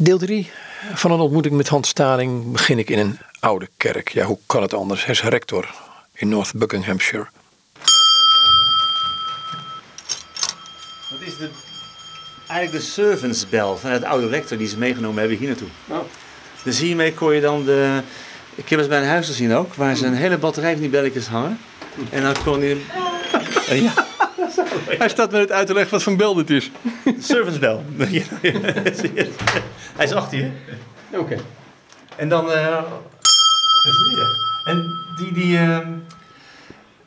Deel 3 van een ontmoeting met Hans Staring begin ik in een oude kerk. Ja, hoe kan het anders? Hij is rector in North Buckinghamshire. Dat is de, eigenlijk de servants bell van het oude rector die ze meegenomen hebben hier naartoe. Oh. Dus hiermee kon je dan de... Ik heb het bij een huis gezien ook, waar ze een hele batterij van die belletjes hangen. En dan kon je... Eh, ja, Hij staat met het uit te leggen wat voor bel dit is. de servants bell. Ja, Hij is achter je. Oké. En dan. eh, en die. die eh,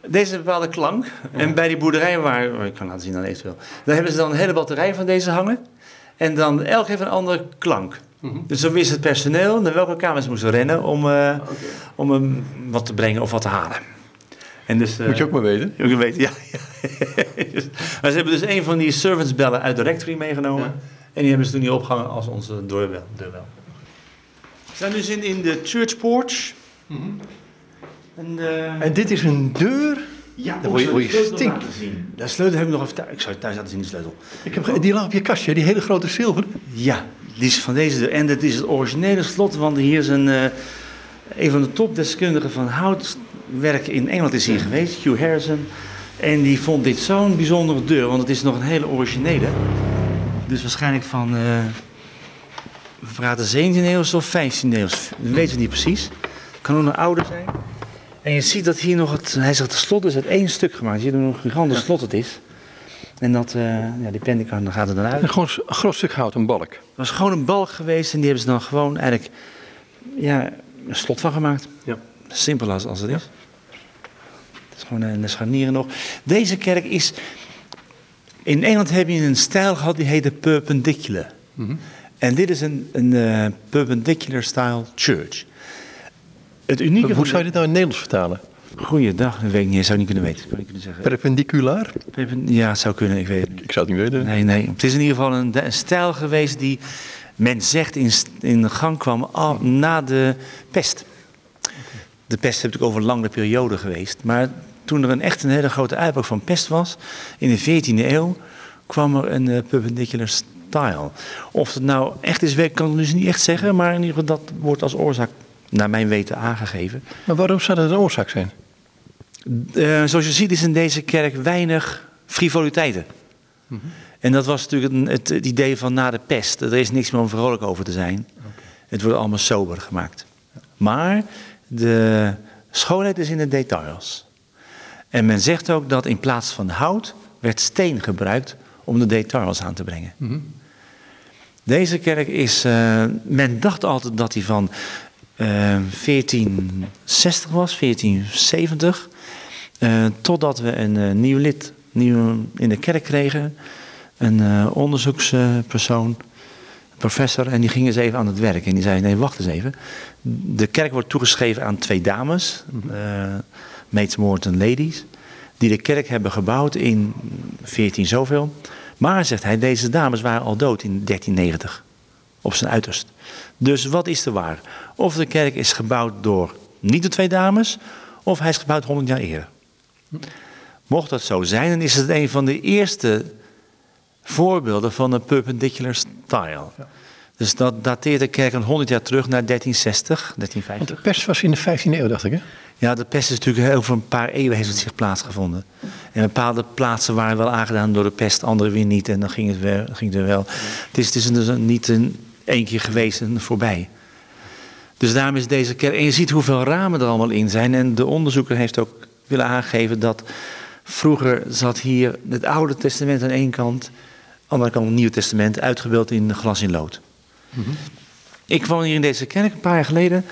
deze bepaalde klank. En bij die boerderij waar. oh, ik kan laten zien dan eventueel. Daar hebben ze dan een hele batterij van deze hangen. En dan elk heeft een andere klank. Dus dan wist het personeel naar welke kamers moesten rennen om, eh, om hem wat te brengen of wat te halen. En dus, Moet je ook maar weten. je weet, ja. ja. maar ze hebben dus een van die servantsbellen uit de rectory meegenomen. En die hebben ze toen hier opgehangen als onze deurbel. deurbel. We zijn dus in, in de church porch. En, eh, En dit is een deur. ja, dan word je- word je stink. zien. De sleutel heb ik nog even thuis. Ik zou het thuis laten zien, de sleutel. Ik heb, ge- die lag op je kastje, die hele grote zilver. Ja, die is van deze deur. En dit is het originele slot, want hier is een, eh, een van de topdeskundigen van houtwerk in Engeland is hier geweest, Hugh Harrison. En die vond dit zo'n bijzondere deur, want het is nog een hele originele. Dus waarschijnlijk van, eh we praten 17e eeuw of 15e eeuw, dat weten we niet precies. Kan ook nog ouder zijn. En je ziet dat hier nog het, hij zegt, het slot is uit één stuk gemaakt. Je ziet hoe een gigantisch slot het is. En dat, eh, ja, die pendicam, dan gaat het dan uit. En gewoon een groot stuk hout, een balk. Het was gewoon een balk geweest en die hebben ze dan gewoon eigenlijk ja, een slot van gemaakt. Ja. Simpel als, als het is. Het is gewoon een scharnieren nog. Deze kerk is... In Engeland heb je een stijl gehad die heette perpendicular. En dit is een, een eh, perpendicular style church. Het unieke Hoe van zou je dit nou in het Nederlands vertalen? Goeiedag, dat weet ik niet. Zou ik niet kunnen weten. Zou ik kunnen zeggen. Perpendiculair? Perpen- Ja, zou kunnen, ik weet het. Ik zou het niet weten. Nee, nee. Het is in ieder geval een, een stijl geweest die men zegt in, in gang kwam al, na de pest. De pest is natuurlijk over een lange periode geweest. Maar toen er een echt een hele grote uitbraak van pest was, in de 14e eeuw, kwam er een eh, perpendicular style. Of het nou echt is, kan ik dus niet echt zeggen, maar in ieder geval dat wordt als oorzaak, naar mijn weten, aangegeven. Maar waarom zou dat een oorzaak zijn? Eh, zoals je ziet is in deze kerk weinig frivoliteiten. En dat was natuurlijk het idee van na de pest. Er is niks meer om vrolijk over te zijn. Het wordt allemaal sober gemaakt. Maar de schoonheid is in de details. En men zegt ook dat in plaats van hout werd steen gebruikt om de details aan te brengen. Deze kerk is, eh, men dacht altijd dat hij van eh, 1460 was, 1470. eh, totdat we een eh, nieuw lid nieuw in de kerk kregen. Een eh, onderzoekspersoon, professor. En die ging eens even aan het werk. En die zei, nee, wacht eens even. De kerk wordt toegeschreven aan twee dames. eh maids Morton ladies. Die de kerk hebben gebouwd in 14 zoveel. Maar, zegt hij, deze dames waren al dood in 1390. Op zijn uiterst. Dus wat is er waar? Of de kerk is gebouwd door niet de twee dames, of hij is gebouwd 100 jaar eerder. Mocht dat zo zijn, dan is het een van de eerste voorbeelden van een perpendicular style. Dus dat dateert de kerk een 100 jaar terug naar 1360, Want 1350. de pers was in de 15e eeuw, dacht ik, hè? Ja, de pest is natuurlijk over een paar eeuwen heeft het zich plaatsgevonden. En bepaalde plaatsen waren wel aangedaan door de pest, andere weer niet. En dan ging het, weer, ging het er wel. Het is, het is dus niet een één keer geweest en voorbij. Dus daarom is deze kerk. En je ziet hoeveel ramen er allemaal in zijn. En de onderzoeker heeft ook willen aangeven dat vroeger zat hier het Oude Testament aan één kant, aan de andere kant het Nieuwe Testament, uitgebeeld in glas in lood. Ik kwam hier in deze kerk een paar jaar geleden.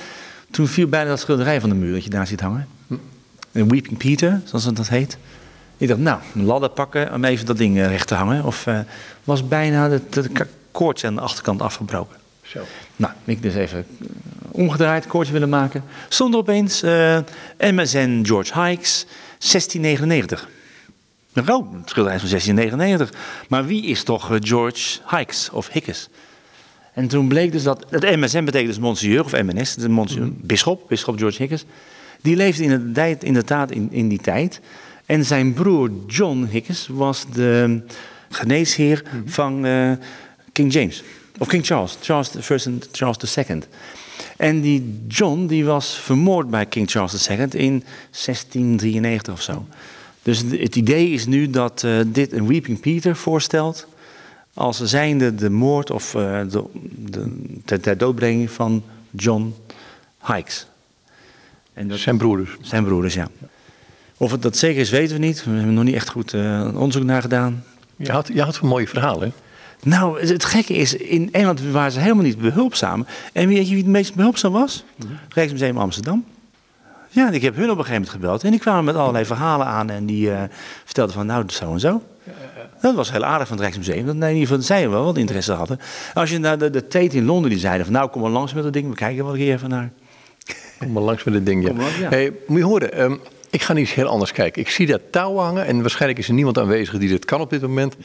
Toen viel bijna dat schilderij van de muur dat je daar ziet hangen. Een Weeping Peter, zoals het dat heet. Ik dacht, nou, een ladder pakken om even dat ding eh, recht te hangen. Of eh, was bijna ka- koordje aan de achterkant afgebroken. Zo. Nou, ik dus even eh, omgedraaid, koordje willen maken. Stond er opeens MSN George Hikes, 1699. Oh, het schilderij is van 1699. Maar wie is toch George Hikes of Hickes? En toen bleek dus dat, het MSN betekent dus monsieur of MNS, de monsieur, bisschop, bisschop George Hickes. Die leefde in de tijd- inderdaad in, in die tijd. En zijn broer John Hickes was de geneesheer van eh, King James. Of King Charles, Charles the First en Charles II. En die John die was vermoord bij King Charles II in 1693 of zo. Dus het idee is nu dat uh, dit een Weeping Peter voorstelt als zijnde de moord of uh, de, de, ter doodbrenging van John Hikes. En dat, zijn broeders. Zijn broeders, ja. Of het dat zeker is, weten we niet. We hebben nog niet echt goed uh, onderzoek naar gedaan. Je had, je had een mooie verhaal, hè? Nou, het gekke is, in Engeland waren ze helemaal niet behulpzaam. En weet je wie het meest behulpzaam was? Mm Rijksmuseum Amsterdam. Ja, ik heb hun op een gegeven moment gebeld. En die kwamen met allerlei verhalen aan. En die uh, vertelden van, nou, zo en zo. Dat was heel aardig van het Rijksmuseum. Dat in ieder geval zij wel wat interesse hadden. Als je naar de, de Tate in Londen, die zeiden van, nou, kom maar langs met dat ding. We kijken wel even naar. Kom maar langs met het ding, ja. Hey, moet je horen, um, ik ga niet heel anders kijken. Ik zie dat touw hangen en waarschijnlijk is er niemand aanwezig die dit kan op dit moment.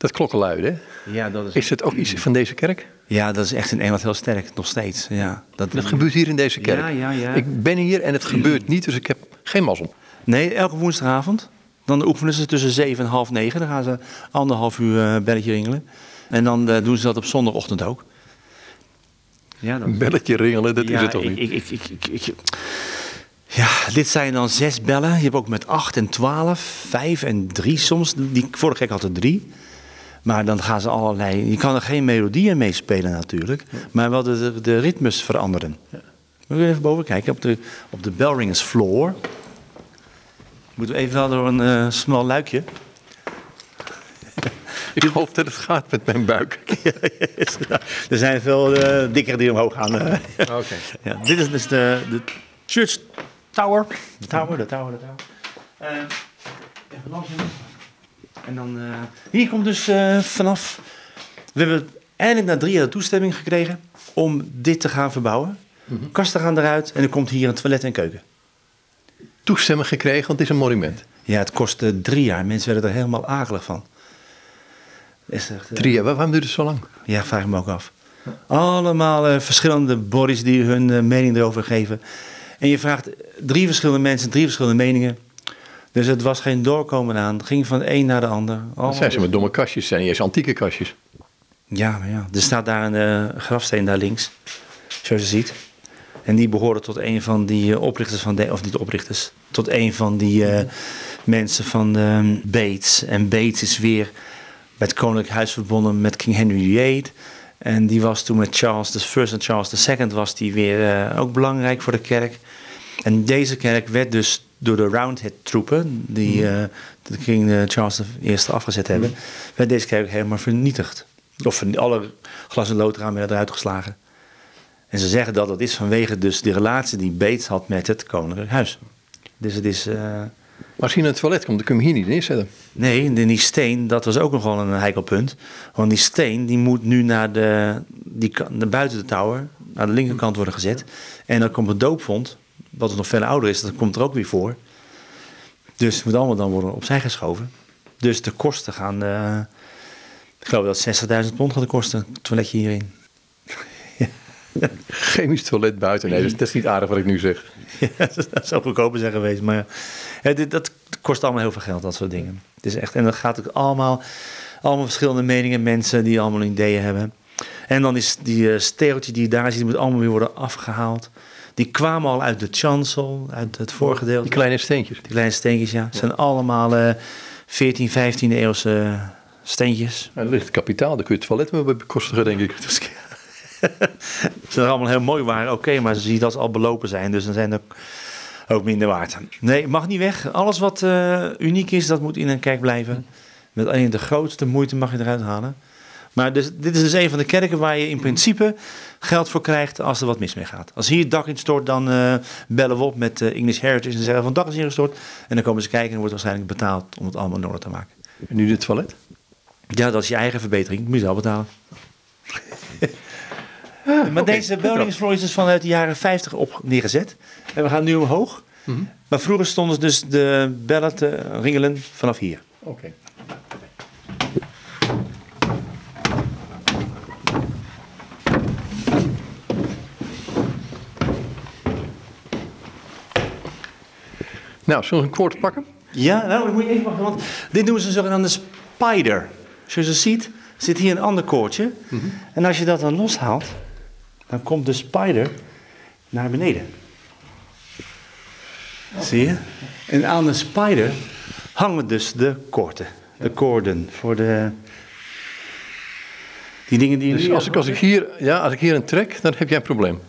Dat klokkenluiden, ja, dat is... is het ook iets van deze kerk? Ja, dat is echt in Engeland heel sterk, nog steeds. Ja, dat, dat gebeurt hier in deze kerk. Ja, ja, ja. Ik ben hier en het gebeurt niet, dus ik heb geen mazzel. Nee, elke woensdagavond. Dan oefenen ze tussen zeven en half negen. Dan gaan ze anderhalf uur uh, belletje ringelen. En dan uh, doen ze dat op zondagochtend ook. Ja, dat... Belletje ringelen, dat ja, is het toch ik, niet? Ik, ik, ik, ja, dit zijn dan zes bellen. Je hebt ook met acht en twaalf, vijf en drie soms. Die, vorige keer had er drie. Maar dan gaan ze allerlei. Je kan er geen melodieën mee spelen natuurlijk. Maar wel de, de, ritmes veranderen. Ja. Moet even boven kijken op de, op de Bellringers floor. Moeten we even wel door een uh, smal luikje. Ik hoop dat het gaat met mijn buik. er zijn veel uh, dikker die omhoog gaan. Uh. Okay. ja, dit is dus de, de Church Tower. De tower, de tower, de tower. Uh, even langs. En dan, uh, hier komt dus uh, vanaf. We hebben eindelijk na drie jaar de toestemming gekregen om dit te gaan verbouwen. Mm -hmm. Kasten gaan eruit en er komt hier een toilet en keuken. Toestemming gekregen, want het is een monument. Ja, het kostte drie jaar. Mensen werden er helemaal akelig van. Echt, uh, drie jaar, waarom duurt het zo lang? Ja, vraag ik me ook af. Allemaal verschillende bodies die hun mening erover geven. En je vraagt drie verschillende mensen, drie verschillende meningen. Dus het was geen doorkomen aan. Het ging van de een naar de ander. Dat zijn ze met domme kastjes, zijn eens antieke kastjes. Ja, maar ja. Er staat daar een uh, grafsteen daar links. Zoals je ziet. En die behoorde tot een van die uh, oprichters van de, of niet oprichters, tot een van die uh, mensen van uh, Bates. En Bates is weer het Koninklijk Huis verbonden met King Henry VIII. En die was toen met Charles the First en Charles II was die weer ook belangrijk voor de kerk. En deze kerk werd dus door de Roundhead troepen, die uh, de King Charles I afgezet hebben, werd deze kerk helemaal vernietigd. Of alle glas- en loodramen werden eruit geslagen. En ze zeggen dat dat is vanwege dus de relatie die Bates had met het koninklijk huis. Dus het is... Uh, maar als naar het toilet komt, dan kun je hem hier niet neerzetten. Nee, die steen, dat was ook nog wel een heikel punt. Want die steen, die moet nu naar, de, die, naar buiten de tower, naar de linkerkant worden gezet. En dan komt het doopvond, wat nog veel ouder is, dat komt er ook weer voor. Dus het moet allemaal dan worden opzij geschoven. Dus de kosten gaan, uh, ik geloof dat 60.000 pond gaat kosten, het toiletje hierin. Chemisch toilet buiten, nee, dat is niet aardig wat ik nu zeg. ja, dat zou goedkoper zijn geweest, maar ja, dit, dat kost allemaal heel veel geld, dat soort dingen. Het is echt, en dan gaat het allemaal, allemaal verschillende meningen, mensen die allemaal ideeën hebben. En dan is die uh, steeltje die je daar ziet, die moet allemaal weer worden afgehaald. Die kwamen al uit de chancel, uit het voorgedeelte. Die kleine steentjes. Die kleine steentjes, ja. Het zijn allemaal uh, 14, 15e eeuwse steentjes. En er ligt kapitaal, daar kun je het toilet mee bekostigen, denk ik. Ze allemaal heel mooi waren, oké, okay, maar ze zien dat ze al belopen zijn, dus dan zijn er ook minder waard. Nee, mag niet weg. Alles wat uh, uniek is, dat moet in een kerk blijven. Met alleen de grootste moeite mag je eruit halen. Maar dus, dit is dus een van de kerken waar je in principe geld voor krijgt als er wat mis mee gaat. Als hier het dak instort, dan uh, bellen we op met uh, English Heritage en zeggen van het dak is ingestort. En dan komen ze kijken en wordt waarschijnlijk betaald om het allemaal in orde te maken. En nu het toilet? Ja, dat is je eigen verbetering. Moet je zelf betalen. maar okay. deze Bellingsvloer is dus vanuit de jaren 50 op neergezet. En we gaan nu omhoog. Mm -hmm. Maar vroeger stonden dus de bellen te ringelen vanaf hier. Oké. Okay. Nou, zullen we een koord pakken? Ja, nou, dan moet je even wachten, want dit noemen ze een zogenaamde spider. Zoals je ziet, zit hier een ander koordje. En als je dat dan loshaalt, dan komt de spider naar beneden. Zie je? En aan de spider hangen dus de koorden. De koorden voor de... Die dingen die... Dus als ik, als, ik hier, ja, als ik hier een trek, dan heb jij een probleem.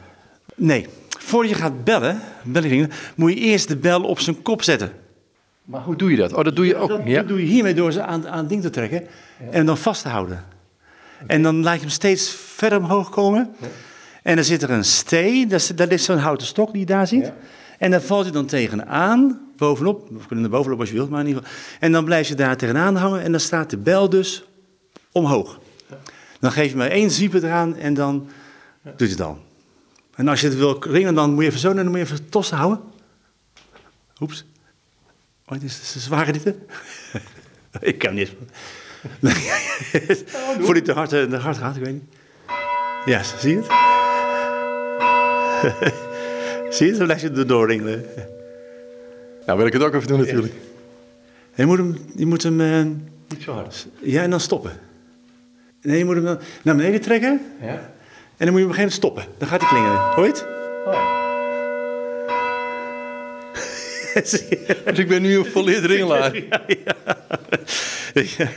Nee. Voor je gaat bellen, bellen moet je eerst de bel op zijn kop zetten. Maar hoe doe je dat? Oh, dat doe je ook. Dat, ja. dat doe je hiermee door ze aan, aan het ding te trekken en dan vast te houden. En dan laat je hem steeds verder omhoog komen. En dan zit er een stee, dat is, dat is zo'n houten stok die je daar ziet. En daar valt je dan tegenaan, bovenop. We kunnen er bovenop als je wilt, maar in ieder geval. En dan blijf je daar tegenaan hangen en dan staat de bel dus omhoog. Dan geef je maar één zwieper eraan en dan doet je het dan. En als je het wil ringen, dan moet je even zo en dan moet je even tossen houden. Oeps. Oh, dit is een zware dit. ik kan niet eens. Voor die te hard, te hard gaat, ik weet niet. Ja, zie je het? zie je het? Dan blijf je er doorringelen. Nou, wil ik het ook even doen natuurlijk. Je moet hem... Je moet hem uh, Niet zo hard. Ja, en dan stoppen. Nee, je moet hem dan naar beneden trekken. Ja. En dan moet je op een gegeven moment stoppen. Dan gaat hij klingelen. Hoor je het? Oh, ja. dus ik ben nu een volleerd ringelaar. Ja, ja. ja.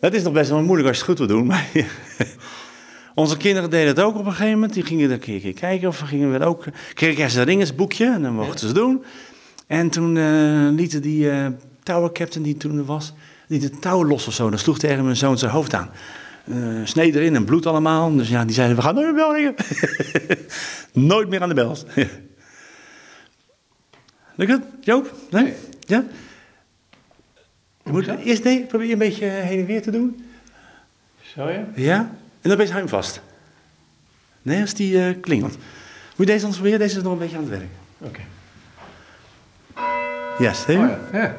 Dat is nog best wel moeilijk als je het goed wil doen. Maar Onze kinderen deden het ook op een gegeven moment. Die gingen er een keer kijken of gingen we ook. Kregen ze een ringersboekje en dan mochten ze doen. En toen uh, lieten die uh, tower captain die toen er was, liet het touw los of zo. Dan sloeg tegen mijn zoon zijn hoofd aan. Uh, snee erin en bloed allemaal. Dus ja, die zeiden, we gaan nooit meer bel nooit meer aan de bels. Lukt het, Joop? Nee? nee. Ja? Je moet eerst nee, probeer een beetje heen en weer te doen. Zo ja? Ja? En dan ben je hem vast. Nee, als die uh, klingelt. Moet je deze anders proberen? Deze is nog een beetje aan het werk. Oké. Okay. Yes, oh, ja. ja.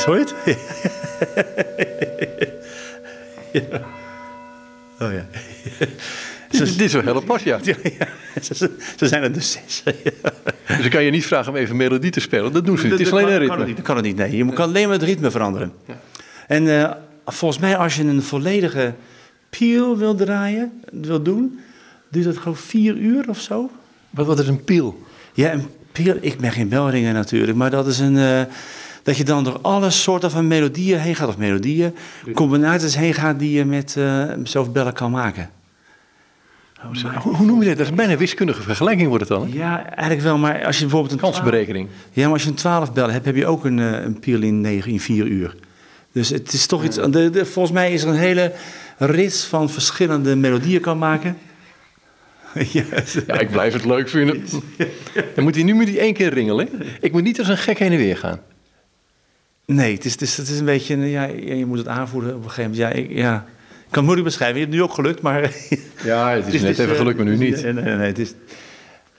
Je het? ja. Oh ja. Dit is wel heel pas, ja. ja, ja. Ze, ze, zijn er dus zes. dus ik kan je niet vragen om even melodie te spelen. Dat doen ze niet. Het is alleen een ritme. Kan het niet, dat kan het niet, nee. Je kan alleen maar het ritme veranderen. Ja. En uh, volgens mij als je een volledige peel wil draaien, wil doen, duurt het gewoon vier uur of zo. Wat, wat is een peel? Ja, een peel, ik ben geen belringer natuurlijk, maar dat is een... Uh, dat je dan door alle soorten van melodieën heen gaat, of melodieën, combinaties heen gaat die je met uh, zelf bellen kan maken. Hoe, hoe, noem je dat? Dat is bijna wiskundige vergelijking wordt het dan, hè? Ja, eigenlijk wel, maar als je bijvoorbeeld een... Kansberekening. 12, ja, maar als je een 12 bellen hebt, heb je ook een, een peel in, 9, in 4 uur. Dus het is toch iets. De, de, volgens mij is er een hele rits van verschillende melodieën kan maken. ja, ja, ik blijf het leuk vinden. Dan moet hij nu moet hij één keer ringelen. Ik moet niet als een gek heen en weer gaan. Nee, het is, het is, het is een beetje. Ja, je moet het aanvoeren op een gegeven moment. Ja, ik, ja. ik kan het moeilijk beschrijven. Je hebt nu ook gelukt, maar. ja, het is, het is net even gelukt, maar nu niet. Nee, nee, nee, het is.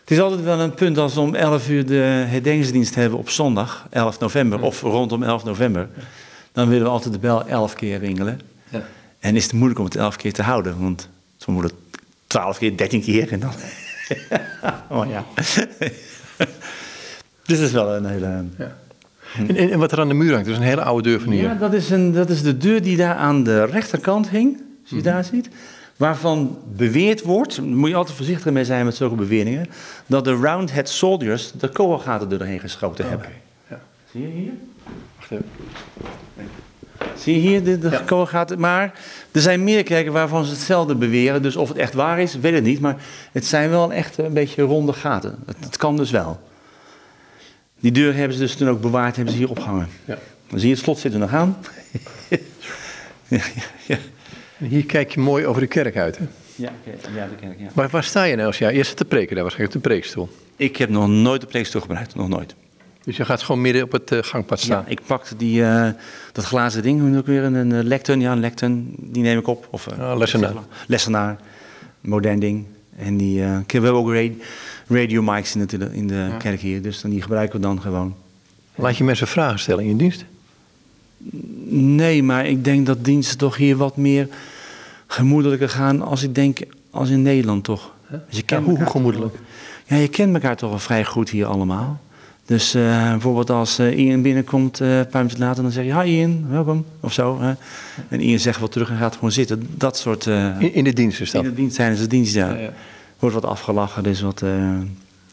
Het is altijd wel een punt als we om 11 uur de herdenkingsdienst hebben op zondag, 11 november, of rondom 11 november dan willen we altijd de bel elf keer ringelen. Ja. En is het moeilijk om het elf keer te houden, want we moeten twaalf keer, dertien keer en dan. oh ja. dus dat is wel een hele. Ja. En, en, wat er aan de muur hangt, dat is een hele oude deur van hier. Ja, dat is, een, dat is de deur die daar aan de rechterkant hing, als je mm. daar ziet. Waarvan beweerd wordt, daar moet je altijd voorzichtig mee zijn met zulke beweringen, dat de Roundhead Soldiers de kogelgaten er doorheen geschoten oh, hebben. Okay. Ja. Zie je hier? Wacht even. Zie je hier de, de ja. koolgaten? Maar er zijn meer kerken waarvan ze hetzelfde beweren. Dus of het echt waar is, weet ik niet. Maar het zijn wel echt een beetje ronde gaten. Het, het kan dus wel. Die deur hebben ze dus toen ook bewaard, hebben ze hier opgehangen. Ja. Dan zie je het slot zitten nog aan. ja, ja. Hier kijk je mooi over de kerk uit, hè? Ja, ja de kerk, ja. Maar waar sta je nou als jij? Eerst zit te preken daar, waarschijnlijk de preekstoel. Ik heb nog nooit de preekstoel gebruikt, nog nooit. Dus je gaat gewoon midden op het uh, gangpad staan? Ja, ik pakte die, uh, dat glazen ding, hoe noem ik weer, een, een lectern, ja, een lectern, die neem ik op. Of, uh, oh, lessenaar. Lessenaar, modern ding. En die, uh, we hebben ook radio, mics in de, in de ja. kerk hier, dus dan die gebruiken we dan gewoon. Laat je mensen vragen stellen in je dienst? Nee, maar ik denk dat diensten toch hier wat meer gemoedelijker gaan als ik denk, als in Nederland toch. Dus je kent ja, hoe, hoe gemoedelijk? Ja, je kent elkaar toch wel vrij goed hier allemaal. Dus uh, bijvoorbeeld als uh, Ian binnenkomt, uh, een paar minuten later, dan zeg je: Hi Ian, welkom. Of zo. Hè? En Ian zegt wat terug en gaat gewoon zitten. Dat soort. In, in, de dienst is dat? In de dienst, tijdens de dienst, ja. ja, ja. Wordt wat afgelachen, dus wat.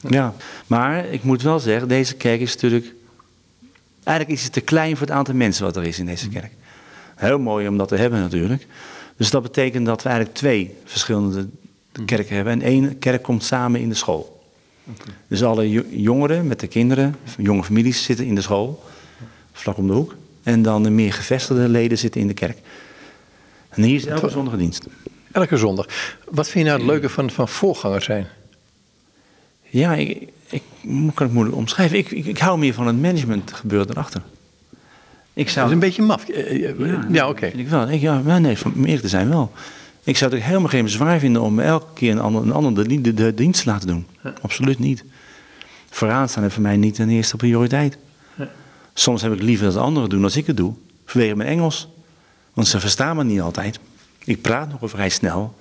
ja. Maar ik moet wel zeggen, deze kerk is natuurlijk. Eigenlijk is het te klein voor het aantal mensen wat er is in deze kerk. Heel mooi om dat te hebben natuurlijk. Dus dat betekent dat we eigenlijk twee verschillende kerken hebben. En één kerk komt samen in de school. Dus alle jongeren met de kinderen, jonge families zitten in de school, vlak om de hoek. En dan de meer gevestigde leden zitten in de kerk. En hier is elke zondag dienst. Elke zondag. Wat vind je nou het leuke van, van voorganger zijn? Ja, ik, ik kan het moeilijk omschrijven. Ik, ik, ik hou meer van het management gebeuren erachter. Ik zou... Dat is een beetje maf. Eh, eh, ja, ja oké. Ik wel. Ik, ja, nee, van meer te zijn wel. Ik zou het helemaal geen bezwaar vinden om elke keer een ander, een ander de, de, de dienst te laten doen. Absoluut niet. Vooraan staan is voor mij niet een eerste prioriteit. Soms heb ik liever dat anderen doen als ik het doe. Vanwege mijn Engels. Want ze verstaan me niet altijd. Ik praat nog vrij snel.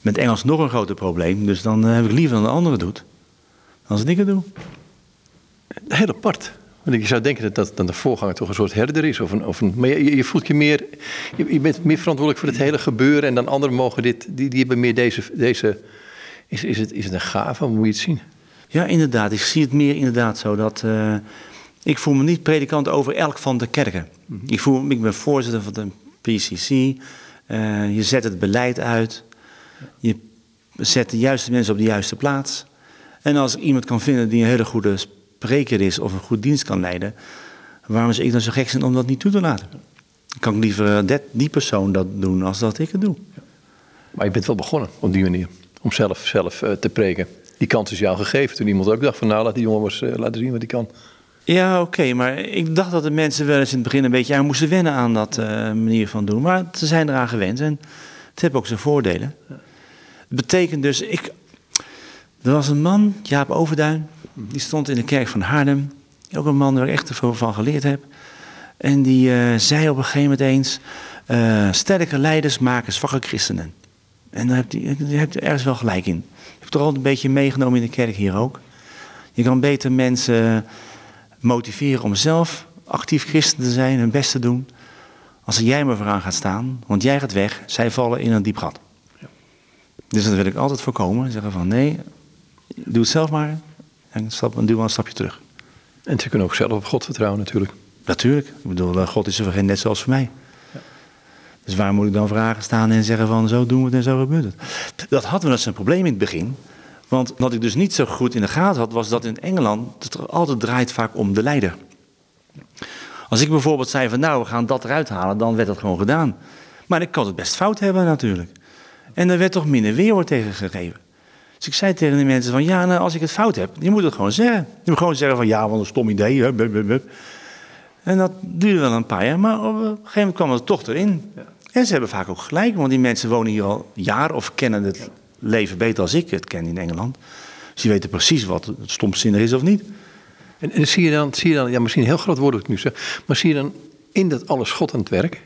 Met Engels nog een groter probleem. Dus dan eh, heb ik liever dat een andere doet. Dan als ik het doe. Heel apart. Want je zou denken dat, dat de voorganger toch een soort herder is. Of een, of een, maar je, je voelt je meer. Je, bent meer verantwoordelijk voor het hele gebeuren. En dan anderen mogen dit. Die, die hebben meer deze. deze is, is, het, is het een gave? Hoe moet je het zien? Ja, inderdaad. Ik zie het meer inderdaad zo dat. Uh, ik voel me niet predikant over elk van de kerken. Mhm. ik, voel, ik ben voorzitter van de PCC. Eh, je zet het beleid uit. Je zet de juiste mensen op de juiste plaats. En als ik iemand kan vinden die een hele goede spreker is of een goed dienst kan leiden, waarom zou ik dan zo gek zijn om dat niet toe te laten? Kan ik liever dat, die persoon dat doen als dat ik het doe. Maar je bent wel begonnen op die manier, om zelf, zelf uh, te preken. Die kans is jou gegeven toen iemand ook dacht van nou laat die jongen eens laten zien wat hij kan. Ja, oké, maar ik dacht dat de mensen wel eens in het begin een beetje aan moesten wennen aan dat uh, manier van doen. Maar ze zijn eraan gewend en het heeft ook zijn voordelen. Het betekent dus, ik, er was een man, Jaap Overduin, die stond in de kerk van Haarlem. Ook een man waar ik echt veel van geleerd heb. En die uh, zei op een gegeven moment eens: uh, sterke leiders maken zwakke christenen. En daar heb je, hebt ergens wel gelijk in. Ik heb het er altijd een beetje meegenomen in de kerk hier ook. Je kan beter mensen motiveren om zelf actief christen te zijn, hun best te doen. Als jij maar vooraan gaat staan, want jij gaat weg, zij vallen in een diep gat. Dus dat wil ik altijd voorkomen. Zeggen van nee, doe het zelf maar. En stap, duw wel een stapje terug. En ze kunnen ook zelf op God vertrouwen natuurlijk. Natuurlijk. Ik bedoel, eh, God is er net zoals voor mij. Ja. Dus waar moet ik dan vragen staan en zeggen van zo doen we het en zo gebeurt het. Dat hadden we als een probleem in het begin. Want wat ik dus niet zo goed in de gaten had, was dat in Engeland het altijd draait vaak om de leider. Als ik bijvoorbeeld zei van nou, we gaan dat eruit halen, dan werd dat gewoon gedaan. Maar ik kan het best fout hebben natuurlijk. En er werd toch minder weerwoord tegen gegeven. Dus ik zei tegen de mensen van, ja, nou, als ik het fout heb, je moet het gewoon zeggen. Je moet gewoon zeggen van, ja, wat een stom idee. En dat duurde wel een paar jaar, maar op een gegeven moment kwam het toch erin. En ze hebben vaak ook gelijk, want die mensen wonen hier al jaren of kennen het leven beter als ik het ken in Engeland. Dus weten precies wat het stomzinnig is of niet. En, en, zie je dan, zie je dan, ja, misschien heel groot woord ik nu zeg, maar zie je dan in dat alles God aan het werk?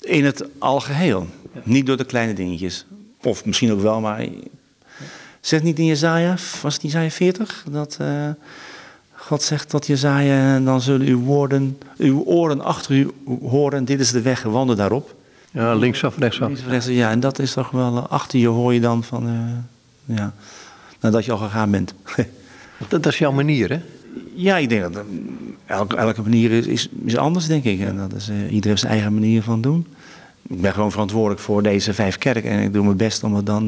In het algeheel. Niet door de kleine dingetjes. Of misschien ook wel, maar Zegt niet in Jezaja, was het Jezaja 40, dat uh, God zegt tot Jezaja, dan zullen uw woorden, uw oren achter u horen, dit is de weg, wandel daarop. Ja, linksaf, rechtsaf. Rechtsaf, ja, en dat is toch wel, uh, achter je hoor je dan van, uh, ja, nadat je al gegaan bent. dat, dat, is jouw manier, hè? Ja, ik denk dat elke, elke manier is, is, is, anders, denk ik. En dat is, iedereen heeft zijn eigen manier van doen. Ik ben gewoon verantwoordelijk voor deze vijf kerken en ik doe mijn best om het dan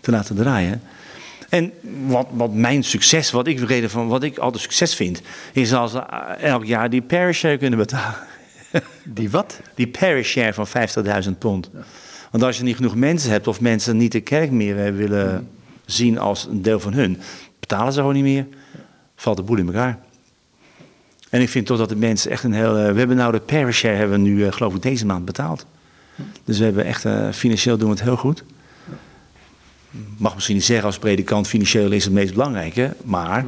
te laten draaien. En wat, wat mijn succes, wat ik reden van wat ik altijd succes vind, is als we elk jaar die parish kunnen betalen. Die wat? Die parish share van 50.000 pond. Want als je niet genoeg mensen hebt of mensen niet de kerk meer eh, willen zien als een deel van hun, betalen ze gewoon niet meer. Valt de boel in elkaar. En ik vind toch dat de mensen echt een heel. Eh, we hebben nou de parish share hebben we nu, uh, geloof ik, deze maand betaald. Dus we hebben echt financieel doen we het heel goed mag misschien niet zeggen als predikant, financieel is het meest belangrijke, maar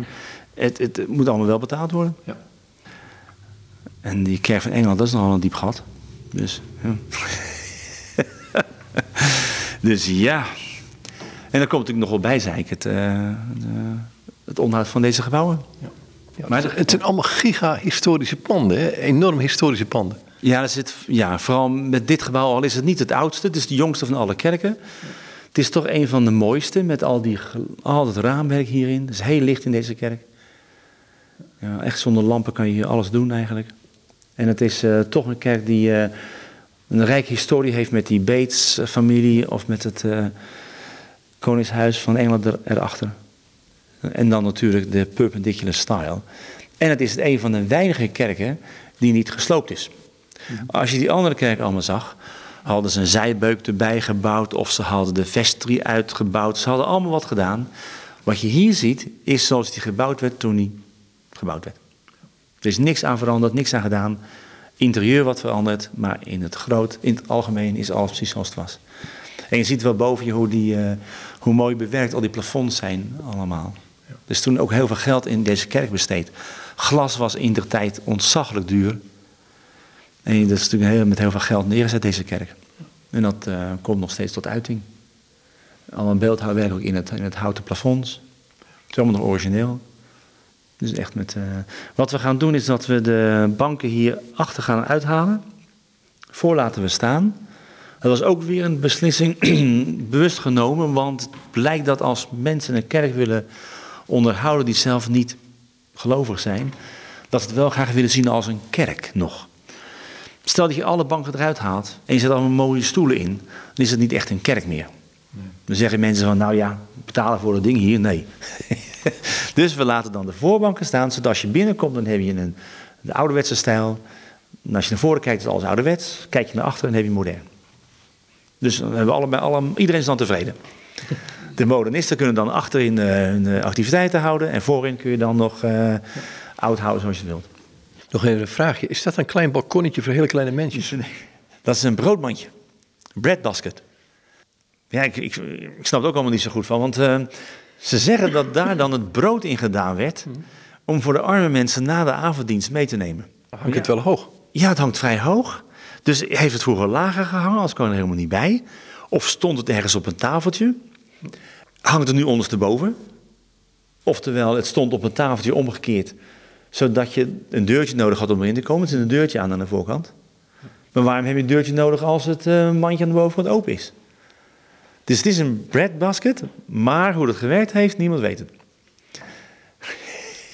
het, het moet allemaal wel betaald worden. Ja. En die kerk van Engeland, dat is nogal een diep gat. Dus ja. dus ja. En dan komt natuurlijk nog wel bij, zei ik, het, uh, het onderhoud van deze gebouwen. Ja. Ja, maar het zijn allemaal giga-historische panden, hè? enorm historische panden. Ja, er zit, ja, vooral met dit gebouw, al is het niet het oudste, het is de jongste van alle kerken. Het is toch een van de mooiste met al, die, al het raamwerk hierin. Het is heel licht in deze kerk. Ja, echt zonder lampen kan je hier alles doen eigenlijk. En het is uh, toch een kerk die uh, een rijke historie heeft met die Bates-familie of met het uh, Koningshuis van Engeland er, erachter. En dan natuurlijk de perpendicular style. En het is een van de weinige kerken die niet gesloopt is. Als je die andere kerk allemaal zag, hadden ze een zijbeuk erbij gebouwd of ze hadden de vestry uitgebouwd. Ze hadden allemaal wat gedaan. Wat je hier ziet, is zoals die gebouwd werd toen die gebouwd werd. Er is niks aan veranderd, niks aan gedaan. Interieur wat veranderd, maar in het groot, in het algemeen is alles precies zoals het was. En je ziet wel boven je hoe, die, uh, hoe mooi bewerkt al die plafonds zijn allemaal. Ja. Dus toen ook heel veel geld in deze kerk besteed. Glas was in der tijd ontzaglijk duur. En dat is natuurlijk heel, met heel veel geld neergezet, deze kerk. En dat uh, komt nog steeds tot uiting. Allemaal beeldhouwwerk ook in het, in het houten plafonds. Het is allemaal nog origineel. Dus echt met, uh, wat we gaan doen is dat we de banken hier achter gaan uithalen. Voor laten we staan. Dat was ook weer een beslissing bewust genomen, want het blijkt dat als mensen een kerk willen onderhouden die zelf niet gelovig zijn, dat ze het wel graag willen zien als een kerk nog. Stel dat je alle banken eruit haalt en je zet allemaal mooie stoelen in, dan is het niet echt een kerk meer. Dan zeggen mensen van, nou ja, betalen voor dat ding hier. Nee. dus we laten dan de voorbanken staan, zodat als je binnenkomt, dan heb je een, de ouderwetse stijl. En als je naar voren kijkt, is alles ouderwets. Kijk je naar achteren, dan heb je modern. Dus hebben we allebei, alle, iedereen is dan tevreden. De modernisten kunnen dan achterin uh, hun activiteiten houden en voorin kun je dan nog uh, oud houden zoals je wilt. Nog even een vraagje. Is dat een klein balkonnetje voor hele kleine mensen? Dat is een broodmandje. Breadbasket. Ja, ik, ik, ik, snap het ook allemaal niet zo goed van. Want uh, ze zeggen dat daar dan het brood in gedaan werd. om voor de arme mensen na de avonddienst mee te nemen. Hangt ja. het wel hoog? Ja, het hangt vrij hoog. Dus heeft het vroeger lager gehangen, als kan er helemaal niet bij. Of stond het ergens op een tafeltje. Hangt het nu ondersteboven. Oftewel, het stond op een tafeltje omgekeerd zodat je een deurtje nodig had om erin te komen. Er zit een deurtje aan aan de voorkant. Maar waarom heb je een deurtje nodig als het uh, mandje aan de bovenkant open is? Dus het is een breadbasket, maar hoe het gewerkt heeft, niemand weet het.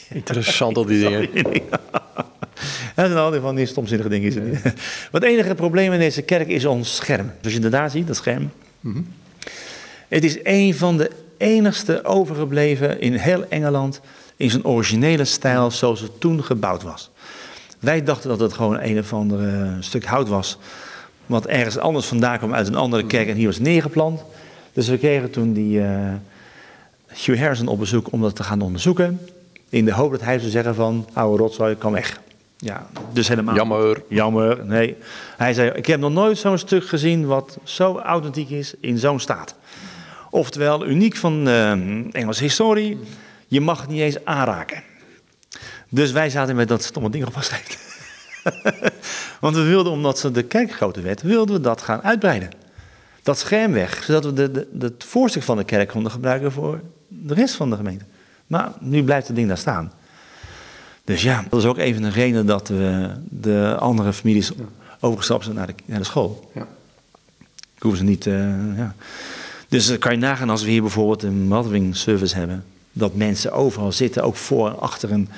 Interessant al die dingen. Dat zijn al die van die stomzinnige dingen. Ja. het enige probleem in deze kerk is ons scherm. Zoals je inderdaad ziet, dat scherm. Mm -hmm. Het is een van de enigste overgebleven in heel Engeland in zijn originele stijl zoals het toen gebouwd was. Wij dachten dat het gewoon een of ander stuk hout was, wat ergens anders vandaan kwam uit een andere kerk en hier was neergeplant. Dus we kregen toen die uh, Hugh Harrison op bezoek om dat te gaan onderzoeken. In de hoop dat hij zou zeggen van, oude rotzooi, kan weg. Ja, dus helemaal. Jammer. Jammer, nee. Hij zei, ik heb nog nooit zo'n stuk gezien wat zo authentiek is in zo'n staat. Oftewel, uniek van uh, Engelse historie. Je mag het niet eens aanraken. Dus wij zaten met dat stomme ding vastgelegd. Want we wilden, omdat ze de kerk groter werd, wilden we dat gaan uitbreiden. Dat scherm weg, zodat we de, de, het voorstuk van de kerk konden gebruiken voor de rest van de gemeente. Maar nu blijft het ding daar staan. Dus ja, dat is ook even een reden dat we de andere families overgestapt zijn naar de, naar de school. Ja. Ik hoef ze niet. Uh, ja. Dus dan kan je nagaan als we hier bijvoorbeeld een mothering service hebben dat mensen overal zitten, ook voor en achter een.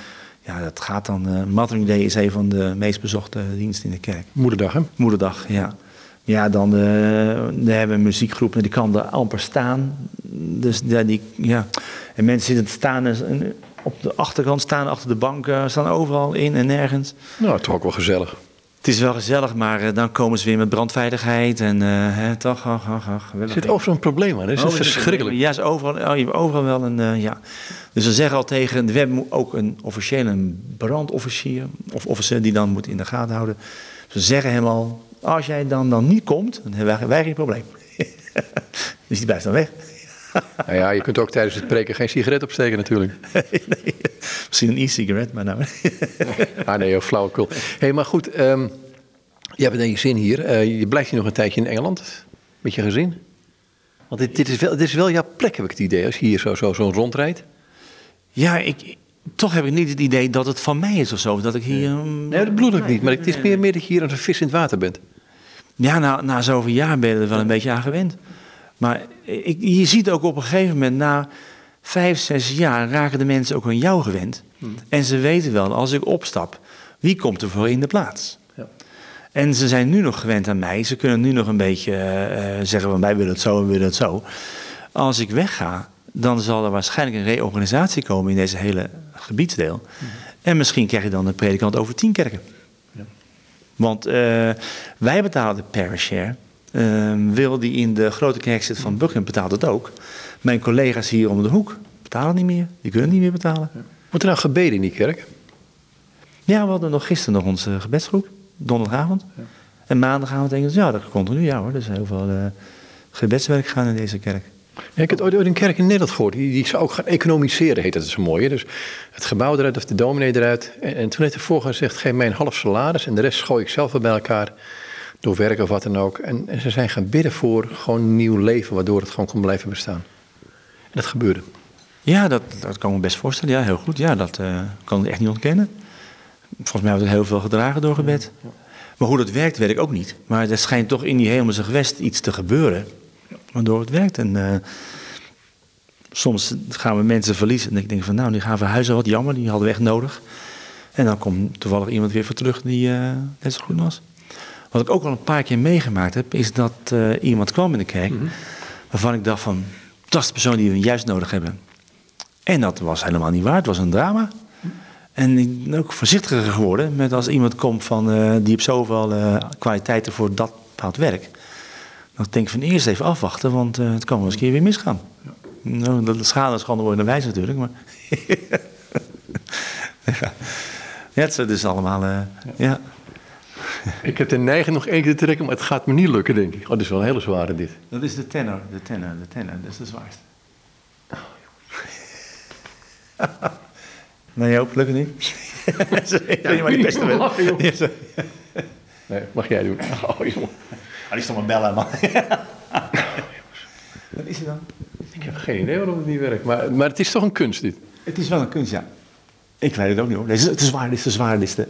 Ja, dat gaat dan. Uh, Mothering Day is een van de meest bezochte diensten in de kerk. Moederdag, hè? Moederdag, ja. Ja, dan, uh, dan hebben we een muziekgroep en die kan er amper staan. Dus ja, die, ja. En mensen zitten te staan en op de achterkant staan, achter de banken, staan overal in en nergens. Nou, toch ook wel gezellig. Het is wel gezellig, maar uh, dan komen ze weer met brandveiligheid en uh, hè, toch, ach, ach, ach. Zit overal een probleem aan, dat is oh, verschrikkelijk. Ja, is overal, oh, je hebt overal wel een, uh, ja. Dus ze zeggen al tegen, we hebben ook een officiële brandofficier, of officier die dan moet in de gaten houden. Ze zeggen hem al, als jij dan, dan niet komt, dan hebben wij, wij geen probleem. dus die blijft dan weg. nou ja, je kunt ook tijdens het preken geen sigaret opsteken natuurlijk. nee, misschien een e-sigaret, maar nou... ah nee, flauwekul. Hé, hey, maar goed, um, je hebt een zin hier. Uh, je blijft hier nog een tijdje in Engeland, met je gezin. Want dit, dit, is wel, dit is wel jouw plek, heb ik het idee, als je hier zo, zo, zo rondrijdt. Ja, ik, toch heb ik niet het idee dat het van mij is of zo. Dat ik hier... Nee, dat bedoel ik niet. Maar het is meer, meer dat je hier als een vis in het water bent. Ja, na, na zoveel jaar ben je er wel een beetje aan gewend. Maar ik, je ziet ook op een gegeven moment, na vijf, zes jaar, raken de mensen ook aan jou gewend. En ze weten wel, als ik opstap, wie komt er voor in de plaats? Ja. En ze zijn nu nog gewend aan mij. Ze kunnen nu nog een beetje eh, eh, zeggen van wij willen het zo en willen het zo. Als ik wegga, dan zal er waarschijnlijk een reorganisatie komen in deze hele gebiedsdeel. En misschien krijg je dan een predikant over tien kerken. Want eh, wij betalen de parish share. Eh, Wil die in de grote kerk zit van Buckingham betaalt het ook. Mijn collega's hier om de hoek betalen niet meer. Die kunnen niet meer betalen. Wordt er nou gebeden in die kerk? Ja, we hadden nog gisteren nog onze gebedsgroep. Donderdagavond. En maandagavond denk ik, ja, dat continu. Ja hoor, er is heel veel eh, gebedswerk gaan in deze kerk. Ja, ik heb ooit ooit een kerk in Nederland gehoord. Die, die zou ook gaan economiseren, heet dat zo mooi. hè. Dus het gebouw eruit of de dominee eruit. En, en toen heeft de voorganger gezegd, geef mij een half salaris. En de rest gooi ik zelf wel bij elkaar. Door werk of wat dan ook. En, en ze zijn gaan bidden voor gewoon nieuw leven. Waardoor het gewoon kon blijven bestaan. En dat gebeurde. Ja, dat, dat kan ik me best voorstellen. Ja, heel goed. Ja, dat eh, kan ik echt niet ontkennen. Volgens mij wordt er heel veel gedragen door gebed. Maar hoe dat werkt, weet ik ook niet. Maar er schijnt toch in die hemelse gewest iets te gebeuren. Waardoor het werkt. En eh, soms gaan we mensen verliezen. En ik denk van, nou, die gaan verhuizen. Wat jammer, die hadden we echt nodig. En dan komt toevallig iemand weer voor terug die eh, net zo goed was. Wat ik ook al een paar keer meegemaakt heb, is dat eh, iemand kwam in de kerk. Waarvan ik dacht van, dat is de persoon die we juist nodig hebben. En dat was helemaal niet waar. Het was een drama. En ik ben ook voorzichtiger geworden met als iemand komt van, eh, die heeft zoveel eh, kwaliteiten voor dat bepaald werk. Dan denk ik van eerst even afwachten, want het kan wel eens een keer weer misgaan. Nou, dat de schade en schande worden wijs natuurlijk, maar... ja. ja, het is dus allemaal... ja. Ik heb de neiging nog één keer te trekken, maar het gaat me niet lukken, denk ik. Oh, dit is wel een hele zware dit. Dat is de tenor, de tenor, de tenor. Dat is de zwaarste. nee, Joop, lukt het niet? Niet waar die beste sorry. Nee, mag jij doen. Oh, jongen. Ah, die stond maar bellen, man. Wat is er dan? Ik heb geen idee waarom het niet werkt. Maar, maar het is toch een kunst, dit. Het is wel een kunst, ja. Ik weet het ook niet hoor. Is, het is zwaar, dit is de. Dit is de...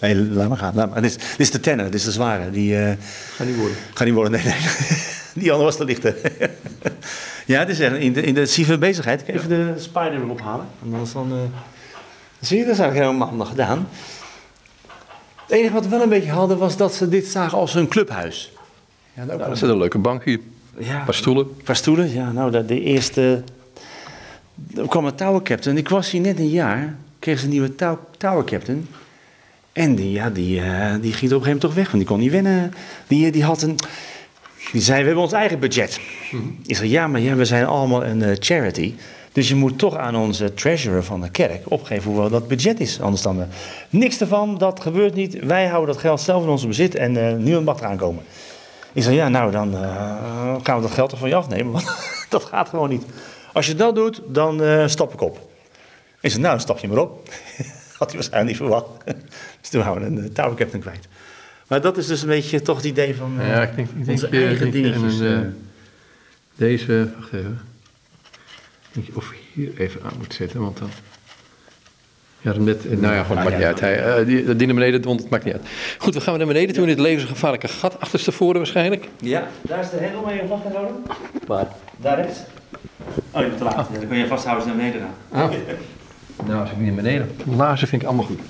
Nee, laat maar gaan. Laat maar. Dit, is, dit is de tenor, dit is de zware. Die eh Ga niet worden. gaat niet worden, nee, nee. Die andere was te lichte. ja, het is echt in de, in de civiele bezigheid. Ik even de spider erop halen. En anders dan... eh, Zie je, dat is eigenlijk helemaal handig gedaan. Het enige wat we wel een beetje hadden, was dat ze dit zagen als hun clubhuis. Ja, Nou, er zit een leuke bank hier. ja, Een paar stoelen. een paar stoelen, ja. Nou, de, de eerste... Er kwam een tower captain. Ik was hier net een jaar. Kreeg ze een nieuwe tow- tower captain. En die, ja, die, eh, die ging op een gegeven moment toch weg. Want die kon niet wennen. Die, die had een... Die zei, we hebben ons eigen budget. Ik zei, ja, maar ja, we zijn allemaal een eh, charity. Dus je moet toch aan onze treasurer van de kerk opgeven hoeveel dat budget is. Anders dan eh, niks ervan, dat gebeurt niet. Wij houden dat geld zelf in onze bezit en eh, niemand mag eraan komen. Ik zei, ja, nou, dan eh, gaan we dat geld er van je afnemen. Want dat gaat gewoon niet. Als je dat doet, dan eh, stap ik op. Ik zei, nou, dan stap je maar op. Had hij waarschijnlijk niet verwacht. dus toen waren we een eh, tower captain kwijt. Maar dat is dus een beetje toch het idee van eh, Ja, ik denk, ik denk onze eigen ik denk, dingetjes. en, eh. Deze, wacht even. Ik of ik hier even aan moet zetten, want dan... Ja, net, nou ja, gewoon, maakt niet uit. Hij, eh, die, die naar beneden het maakt niet uit. Goed, we gaan naar beneden toe in dit levensgevaarlijke gat. Achterstevoren waarschijnlijk. Ja, daar is de hendel mee om vast te houden. Waar? Daar rechts. Oh, je bent te laat. Dan kun je vasthouden als naar beneden gaat. Nou, als ik niet naar beneden. Laarzen vind ik allemaal goed.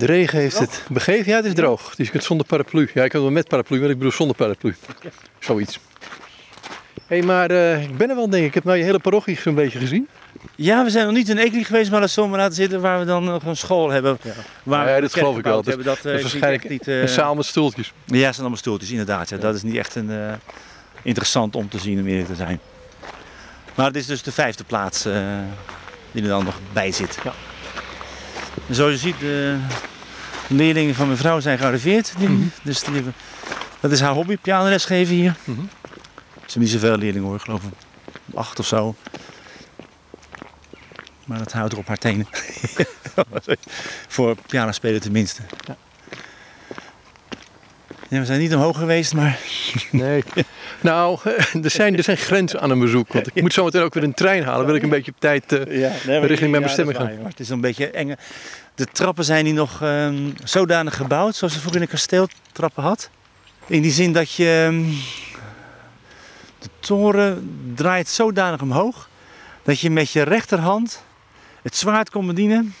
De regen heeft het begeven. Ja, het is droog. Dus je kunt zonder paraplu. Ja, ik kan wel met paraplu, maar ik bedoel zonder paraplu. Zoiets. Hé, hey, maar eh, ik ben er wel, denk ik. Ik heb nou je hele parochie zo'n beetje gezien. Ja, we zijn nog niet in Ekelig geweest, maar dat zullen we laten zitten waar we dan nog een school hebben. Waar ja, we dat geloof ik wel. Dat, hebben, is eh, waarschijnlijk niet, een eh, zaal met stoeltjes. Ja, het zijn allemaal stoeltjes, inderdaad. Ja. Dat is niet echt een, eh, interessant om te zien, om eerlijk te zijn. Maar het is dus de vijfde plaats eh, die er dan nog bij zit. Ja. En zoals je ziet, leerlingen van mijn vrouw zijn gearriveerd. Die- Mhm. dus die dat is haar hobby, pianoles geven hier. Mhm. Ze hebben niet zoveel leerlingen hoor, ik geloof ik. Acht of zo. Maar dat houdt er op haar tenen. Voor pianospelen tenminste. Ja. Ja, we zijn niet omhoog geweest, maar Nee. Nou, er zijn, er zijn grenzen aan een bezoek. Want ik moet zo meteen ook weer een trein halen. Wil ik een beetje op tijd... eh, ja, richting mijn bestemming gaan. Het is een beetje eng. De trappen zijn hier nog ehm, zodanig gebouwd, zoals je vroeger in een kasteel trappen had. In die zin dat je ehm, de toren draait zodanig omhoog dat je met je rechterhand het zwaard kon bedienen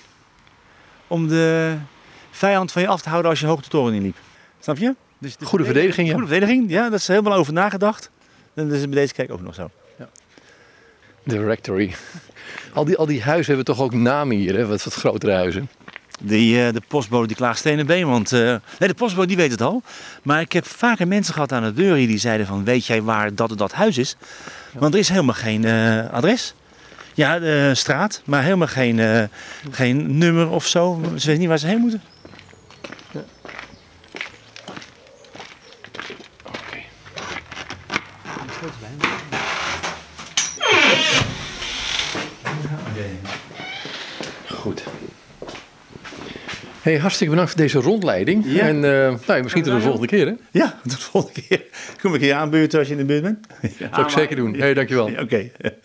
om de vijand van je af te houden als je hoog de toren inliep. Snap je? Dus de Goede verdediging, ja. Goede verdediging, ja, daar is helemaal over nagedacht. En dat is bij deze kerk ook nog zo. De rectory. Al die, al die huizen hebben toch ook namen hier, hè? Wat, wat grotere huizen. Die, eh, de postbode die klaagt stenen been, want... eh, nee, de postbode die weet het al. Maar ik heb vaker mensen gehad aan de deur hier die zeiden van... Weet jij waar dat en dat huis is? Want er is helemaal geen eh, adres. Ja, de straat, maar helemaal geen, geen nummer of zo. Ze weten niet waar ze heen moeten. Goed. Hey, hartstikke bedankt voor deze rondleiding. Ja. En eh, nou, misschien tot de volgende keer, hè? Ja, tot de volgende keer. Kom ik hier aanbuurten als je in de buurt bent? Zou ik zeker doen. Hey, dankjewel. Oké.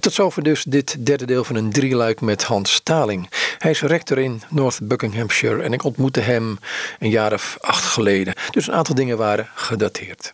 Tot zover dus dit derde deel van een drieluik met Hans Staling. Hij is rector in North Buckinghamshire en ik ontmoette hem een jaar of acht geleden. Dus een aantal dingen waren gedateerd.